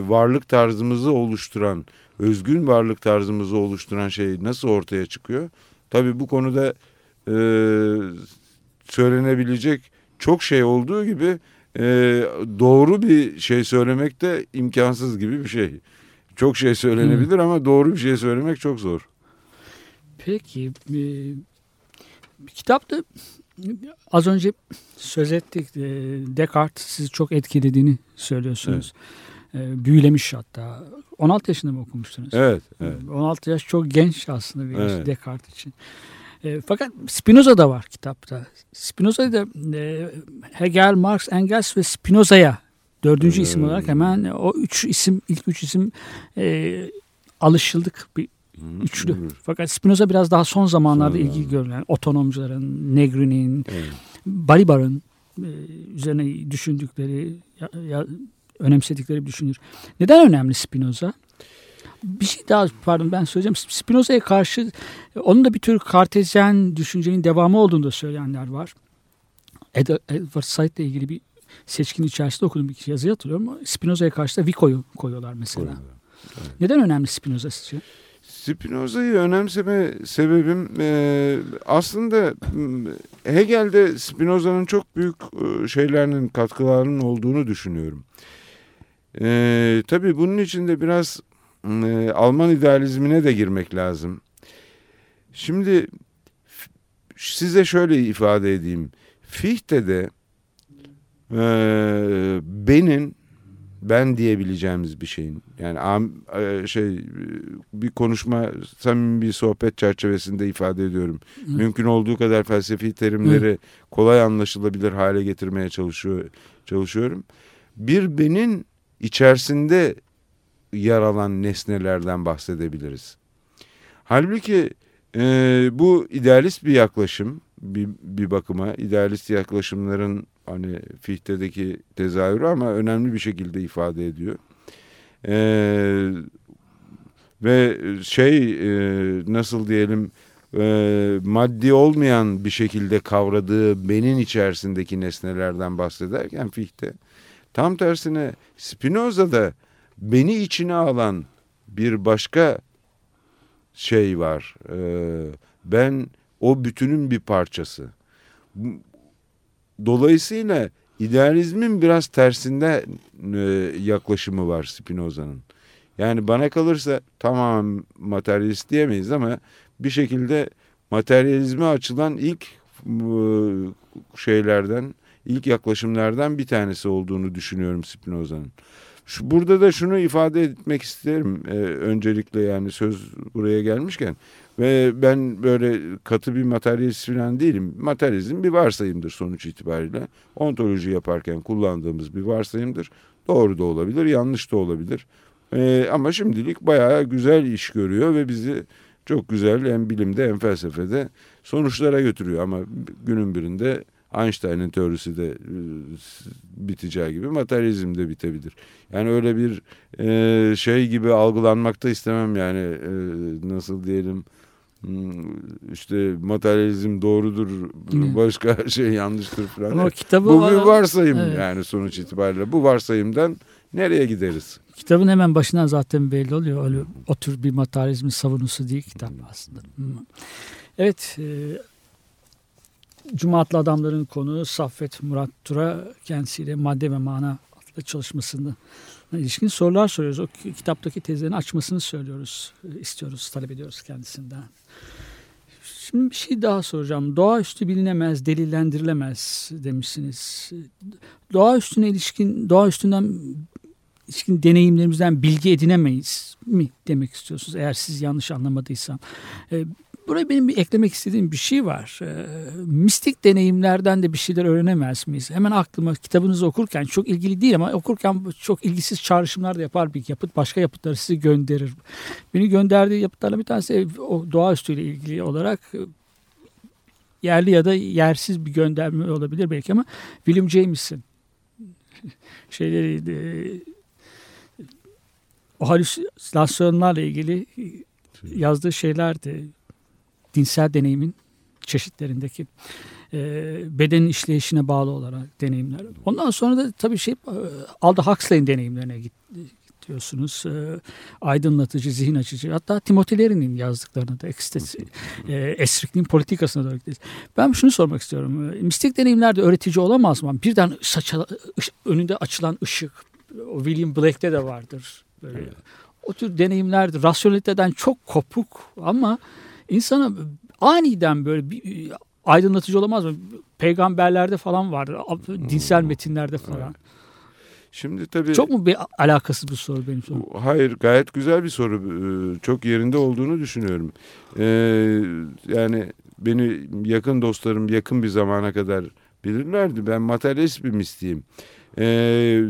varlık tarzımızı oluşturan, özgün varlık tarzımızı oluşturan şey nasıl ortaya çıkıyor? Tabii bu konuda e, söylenebilecek çok şey olduğu gibi e, doğru bir şey söylemek de imkansız gibi bir şey. Çok şey söylenebilir ama doğru bir şey söylemek çok zor. Peki e, kitapta az önce söz ettik e, Descartes sizi çok etkilediğini söylüyorsunuz. E, büyülemiş hatta. 16 yaşında mı okumuştunuz? Evet, evet. 16 yaş çok genç aslında bir yaş Evet. Descartes için. E, fakat Spinoza da var kitapta. Spinoza'yı da e, Hegel, Marx, Engels ve Spinoza'ya dördüncü isim Hmm. olarak hemen o üç isim, ilk üç isim e, alışıldık bir üçlü. Hı, Fakat Spinoza biraz daha son zamanlarda ilgi zamanlarda. görülen otonomcuların, Negri'nin, Evet. Balibar'ın e, üzerine düşündükleri, ya, ya- önemsedikleri bir düşünür. Neden önemli Spinoza? Bir şey daha pardon ben söyleyeceğim. Spinoza'ya karşı onun da bir tür kartezyen düşüncenin devamı olduğunu da söyleyenler var. Ed- Edward Said ile ilgili bir seçkin içerisinde okuduğum bir yazı hatırlıyorum. Spinoza'ya karşı da Vico'yu koyuyorlar mesela. Neden önemli Spinoza sizce? Spinoza'yı önemseme sebebim e, aslında Hegel'de Spinoza'nın çok büyük e, şeylerinin katkılarının olduğunu düşünüyorum. E, tabii bunun için de biraz e, Alman idealizmine de girmek lazım. Şimdi size şöyle ifade edeyim. Fichte'de e, benin ben diyebileceğimiz bir şeyin yani am- e, şey bir konuşma samimi bir sohbet çerçevesinde ifade ediyorum. Mümkün olduğu kadar felsefi terimleri kolay anlaşılabilir hale getirmeye çalışıyor çalışıyorum. Bir benin içerisinde yer alan nesnelerden bahsedebiliriz. Halbuki e, bu idealist bir yaklaşım bir, bir bakıma idealist yaklaşımların hani Fichte'deki tezahürü ama önemli bir şekilde ifade ediyor. Ee, ve şey e, nasıl diyelim e, maddi olmayan bir şekilde kavradığı benin içerisindeki nesnelerden bahsederken Fichte tam tersine Spinoza'da beni içine alan bir başka şey var. Ee, ben o bütünün bir parçası. Dolayısıyla idealizmin biraz tersinde e, yaklaşımı var Spinoza'nın. Yani bana kalırsa tamam materyalist diyemeyiz ama bir şekilde materyalizme açılan ilk e, şeylerden, ilk yaklaşımlardan bir tanesi olduğunu düşünüyorum Spinoza'nın. Şu, burada da şunu ifade etmek isterim e, öncelikle yani söz buraya gelmişken ve ben böyle katı bir materyalist falan değilim. Materyalizm bir varsayımdır sonuç itibariyle. Ontoloji yaparken kullandığımız bir varsayımdır. Doğru da olabilir, yanlış da olabilir. E, ama şimdilik bayağı güzel iş görüyor ve bizi çok güzel hem bilimde hem felsefede sonuçlara götürüyor. Ama günün birinde Einstein'ın teorisi de e, biteceği gibi materyalizm de bitebilir. Yani öyle bir e, şey gibi algılanmakta istemem yani e, nasıl diyelim hmm, işte materyalizm doğrudur başka şey yanlıştır falan. Ama kitabı Bu bir varsayım Evet. yani sonuç itibariyle. Bu varsayımdan nereye gideriz? Kitabın hemen başından zaten belli oluyor. Öyle o tür bir materyalizmin savunusu değil kitap aslında. Hı. Evet. E, Cuma adlı adamların konuğu Saffet Murat Tura kendisiyle madde ve mana adlı çalışmasında ilişkin sorular soruyoruz. O ki- kitaptaki tezlerini açmasını söylüyoruz. e, istiyoruz, talep ediyoruz kendisinden. Şimdi bir şey daha soracağım. Doğaüstü bilinemez, delillendirilemez demişsiniz. Doğaüstüne ilişkin, doğaüstünden ilişkin deneyimlerimizden bilgi edinemeyiz mi demek istiyorsunuz? Eğer siz yanlış anlamadıysam. Buraya benim bir eklemek istediğim bir şey var. Ee, mistik deneyimlerden de bir şeyler öğrenemez miyiz? Hemen aklıma kitabınızı okurken çok ilgili değil ama okurken çok ilgisiz çağrışımlar da yapar bir yapıt. Başka yapıtları sizi gönderir. Beni gönderdiği yapıtlarla bir tanesi o doğaüstüyle ilgili olarak e, yerli ya da yersiz bir gönderme olabilir belki ama William James'in şeyleri e, o halüsinasyonlarla ilgili yazdığı şeylerdi. Dinsel deneyimin çeşitlerindeki e, bedenin işleyişine bağlı olarak deneyimler. Ondan sonra da tabii şey e, Aldous Huxley'in deneyimlerine git, gidiyorsunuz. E, aydınlatıcı, zihin açıcı. Hatta Timothy Leary'nin yazdıklarına da ekstesi, e, esrikliğin politikasına da gidiyoruz. Ben şunu sormak istiyorum. E, mistik deneyimler de öğretici olamaz mı? Birden saça, ış- önünde açılan ışık. O William Blake'te de vardır. Böyle. O tür deneyimlerdir. Rasyoneliteden çok kopuk ama insana aniden böyle bir aydınlatıcı olamaz mı? Peygamberlerde falan vardır. Dinsel metinlerde falan. Şimdi tabii Çok mu bir alakasız bir soru benim sorum? Hayır gayet güzel bir soru. Ee, Çok yerinde olduğunu düşünüyorum. Ee, yani beni yakın dostlarım yakın bir zamana kadar bilirlerdi. Ben materyalist bir mistiyim. Ee,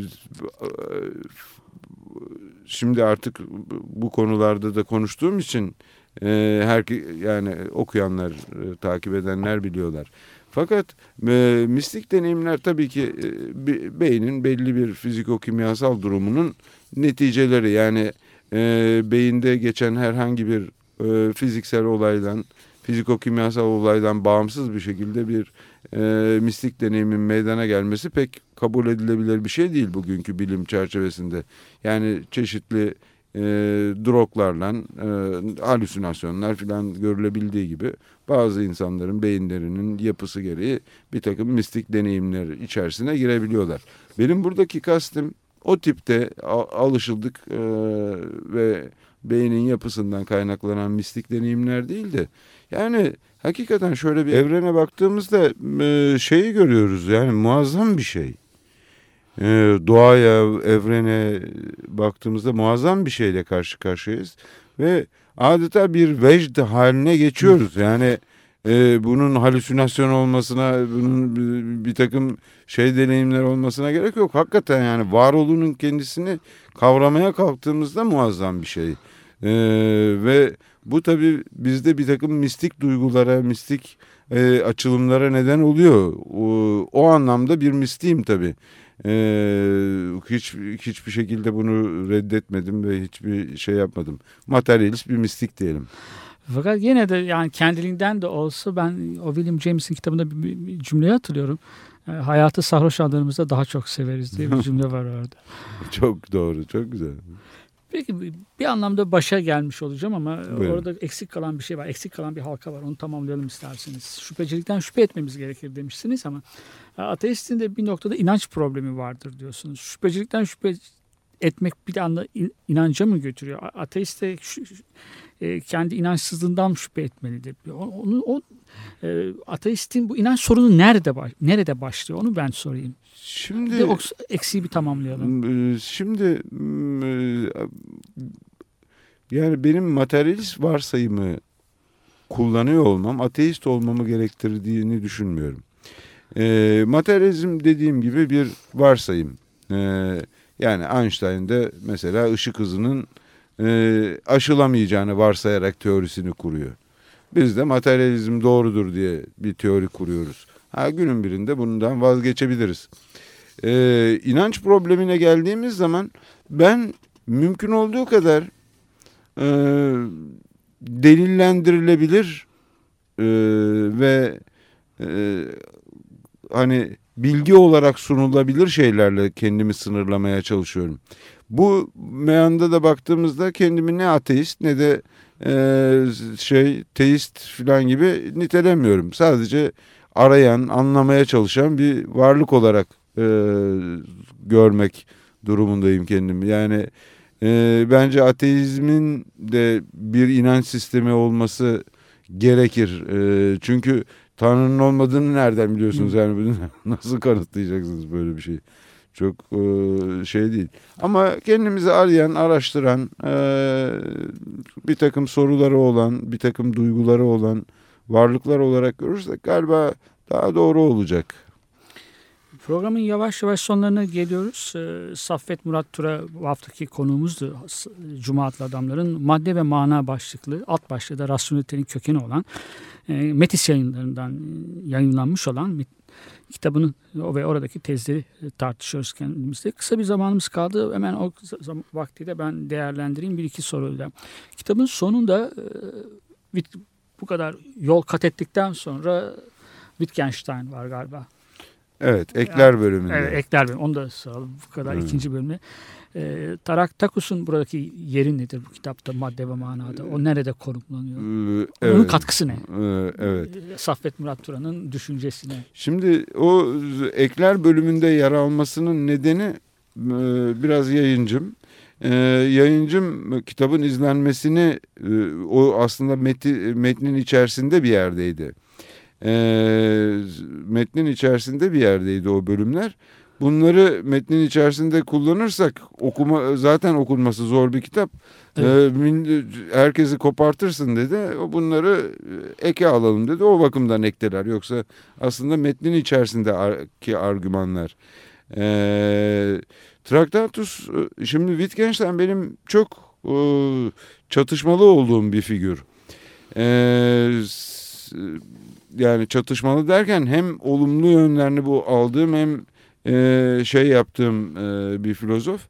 şimdi artık bu konularda da konuştuğum için e, her yani okuyanlar, e, takip edenler biliyorlar. Fakat e, mistik deneyimler tabii ki e, be- beynin belli bir fiziko-kimyasal durumunun neticeleri. Yani e, beyinde geçen herhangi bir e, fiziksel olaydan, fiziko-kimyasal olaydan bağımsız bir şekilde bir e, mistik deneyimin meydana gelmesi pek kabul edilebilir bir şey değil bugünkü bilim çerçevesinde. Yani çeşitli e, droglarla e, halüsinasyonlar filan görülebildiği gibi bazı insanların beyinlerinin yapısı gereği bir takım mistik deneyimler içerisine girebiliyorlar. Benim buradaki kastım o tipte alışıldık e, ve beynin yapısından kaynaklanan mistik deneyimler değil de yani hakikaten şöyle bir evrene baktığımızda e, şeyi görüyoruz yani muazzam bir şey. E, doğaya, evrene baktığımızda muazzam bir şeyle karşı karşıyayız ve adeta bir vecd haline geçiyoruz. Yani e, bunun halüsinasyon olmasına, bunun bir, bir takım şey deneyimler olmasına gerek yok. Hakikaten yani varolunun kendisini kavramaya kalktığımızda muazzam bir şey. E, ve bu tabii bizde bir takım mistik duygulara, mistik e, açılımlara neden oluyor. O, o anlamda bir mistiyim tabii. E, hiç hiçbir şekilde bunu reddetmedim ve hiçbir şey yapmadım. Materyalist bir mistik diyelim. Fakat yine de yani kendiliğinden de olsa ben o William James'in kitabında bir, bir- bir cümleyi hatırlıyorum. E, Hayatı sarhoş anlarımızda daha çok severiz diye bir cümle var orada. Çok doğru, çok güzel. Peki bir- anlamda başa gelmiş olacağım ama Buyurun. orada eksik kalan bir şey var. Eksik kalan bir halka var. Onu tamamlayalım isterseniz. Şüphecilikten şüphe etmemiz gerekir demişsiniz ama e, ateistin de bir noktada inanç problemi vardır diyorsunuz. Şüphecilikten şüphe etmek bir anda in- inanca mı götürüyor? Ateist de e, kendi inançsızlığından şüphe etmelidir? Onu, o e, ateistin bu inanç sorunu nerede nerede başlıyor? Onu ben sorayım. Bir Şimdi o eksiği bir tamamlayalım. Ee, Şimdi e, yani benim materyalist varsayımı kullanıyor olmam ateist olmamı gerektirdiğini düşünmüyorum. E, materyalizm dediğim gibi bir varsayım. E, yani Einstein'da mesela ışık hızının e, aşılamayacağını varsayarak teorisini kuruyor. Biz de materyalizm doğrudur diye bir teori kuruyoruz. Ha, günün birinde bundan vazgeçebiliriz. Ee, inanç problemine geldiğimiz zaman ben mümkün olduğu kadar e, delillendirilebilir e, ve e, hani bilgi olarak sunulabilir şeylerle kendimi sınırlamaya çalışıyorum. Bu meyanda da baktığımızda kendimi ne ateist ne de e, şey teist falan gibi nitelemiyorum. Sadece arayan, anlamaya çalışan bir varlık olarak e, görmek durumundayım kendimi. Yani e, bence ateizmin de bir inanç sistemi olması gerekir. E, çünkü Tanrı'nın olmadığını nereden biliyorsunuz yani bunu nasıl kanıtlayacaksınız böyle bir şey? Çok e, şey değil. Ama kendimizi arayan, araştıran, e, bir takım soruları olan, bir takım duyguları olan varlıklar olarak görürsek galiba daha doğru olacak. Programın yavaş yavaş sonlarına geliyoruz. Ee, Saffet Murat Tura bu haftaki konuğumuzdu. Cuma adlı adamların madde ve mana başlıklı alt başlığı da rasyonelitenin kökeni olan e, Metis yayınlarından e, yayınlanmış olan kitabının ve oradaki tezleri e, tartışıyoruz kendimizde. Kısa bir zamanımız kaldı. Hemen o vakti de ben değerlendireyim bir iki soruyla. Kitabın sonunda bu kadar yol kat ettikten sonra Wittgenstein var galiba. Evet, ekler bölümünde. Evet, ekler bölüm. Onu da sağlayalım. Bu kadar Evet. ikinci bölümü. Ee, Tarak Takus'un buradaki yeri nedir bu kitapta madde ve manada? O nerede konumlanıyor? Ee, Onun evet. katkısı ne? Ee, evet. Ee, Saffet Murat Turan'ın düşüncesine. Şimdi o ekler bölümünde yer almasının nedeni e, biraz yayıncım. E, yayıncım kitabın izlenmesini e, o aslında meti, metnin içerisinde bir yerdeydi. E, metnin içerisinde bir yerdeydi o bölümler. Bunları metnin içerisinde kullanırsak okuma zaten okunması zor bir kitap. Evet. E, min- herkesi kopartırsın dedi. Bunları e, eke alalım dedi. O bakımdan ekteler. Yoksa aslında metnin içerisindeki argümanlar. E, Traktatus e, şimdi Wittgenstein benim çok e, çatışmalı olduğum bir figür. E, yani çatışmalı derken hem olumlu yönlerini bu aldığım hem şey yaptığım bir filozof.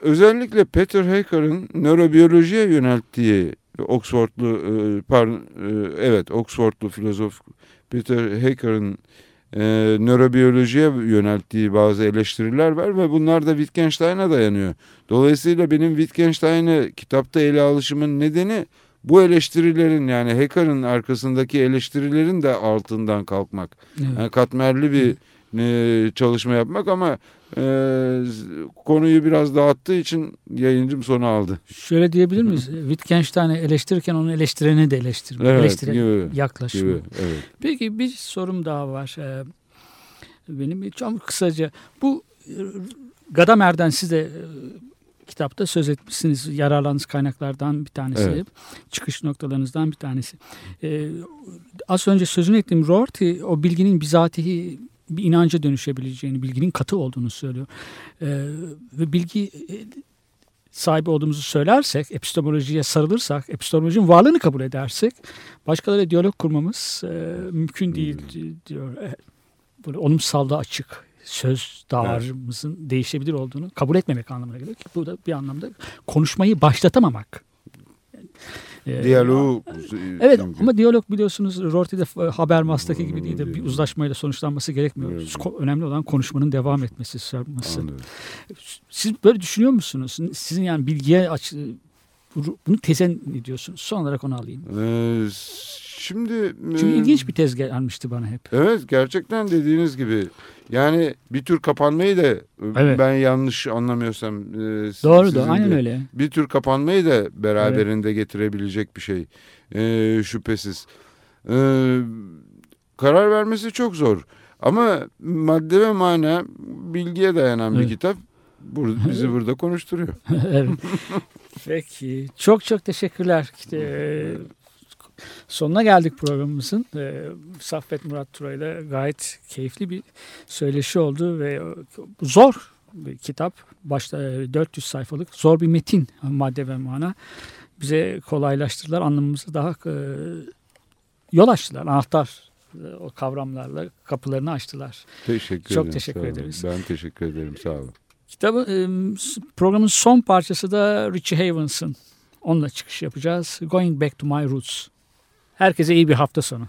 Özellikle Peter Hecker'ın nörobiyolojiye yönelttiği Oxfordlu pardon, evet Oxfordlu filozof Peter Hecker'ın e, nörobiyolojiye yönelttiği bazı eleştiriler var ve bunlar da Wittgenstein'a dayanıyor. Dolayısıyla benim Wittgenstein'i kitapta ele alışımın nedeni bu eleştirilerin yani Hecker'ın arkasındaki eleştirilerin de altından kalkmak. Evet. Yani katmerli bir e, çalışma yapmak ama e, konuyu biraz dağıttığı için yayıncım sona aldı. Şöyle diyebilir miyiz? Wittgenstein'i eleştirirken onu eleştireni de eleştirmek. Evet, eleştire gibi, yaklaşımı. gibi, evet. Peki bir sorum daha var. Ee, benim çok kısaca bu e, Gadamer'den siz de e, kitapta söz etmişsiniz. Yararlandığınız kaynaklardan bir tanesi. Evet. Çıkış noktalarınızdan bir tanesi. Ee, az önce sözünü ettiğim Rorty o bilginin bizatihi bir inanca dönüşebileceğini, bilginin katı olduğunu söylüyor. Ee, ve bilgi e, sahibi olduğumuzu söylersek, epistemolojiye sarılırsak, epistemolojinin varlığını kabul edersek başkalarıyla diyalog kurmamız e, mümkün değil di- diyor. E, böyle onumsalda açık söz dağarımızın değişebilir olduğunu kabul etmemek anlamına geliyor ki bu da bir anlamda konuşmayı başlatamamak. E, Diyaloğu Evet ama diyalog biliyorsunuz Rorty'de e, Habermas'taki gibi değil de bir uzlaşmayla sonuçlanması gerekmiyor. Evet. Önemli olan konuşmanın devam etmesi, sarması. Anladım. Siz böyle düşünüyor musunuz? Sizin yani bilgiye aç, bunu teze ne diyorsunuz? Son olarak onu alayım. Ee, şimdi Çünkü e, ilginç bir tez gelmişti bana hep. Evet gerçekten dediğiniz gibi yani bir tür kapanmayı da Evet. ben yanlış anlamıyorsam e, Doğru da aynen de öyle. bir tür kapanmayı da beraberinde getirebilecek bir şey e, şüphesiz. E, karar vermesi çok zor ama madde ve mana bilgiye dayanan bir Evet. kitap Bur- bizi burada konuşturuyor. evet. Peki. Çok çok teşekkürler. İşte, sonuna geldik programımızın. Ee, Saffet Murat Tura ile gayet keyifli bir söyleşi oldu ve bu zor bir kitap. Başta e, 400 sayfalık zor bir metin madde ve mana. Bize kolaylaştırdılar. Anlamımızı daha e, yol açtılar. Anahtar e, o kavramlarla kapılarını açtılar. Teşekkür Çok ederim. teşekkür sağ olun. ederiz. Ben teşekkür ederim. Sağ olun. Kitabı e, programın son parçası da Richie Havens'ın. Onunla çıkış yapacağız. Going Back to My Roots. Herkese iyi bir hafta sonu.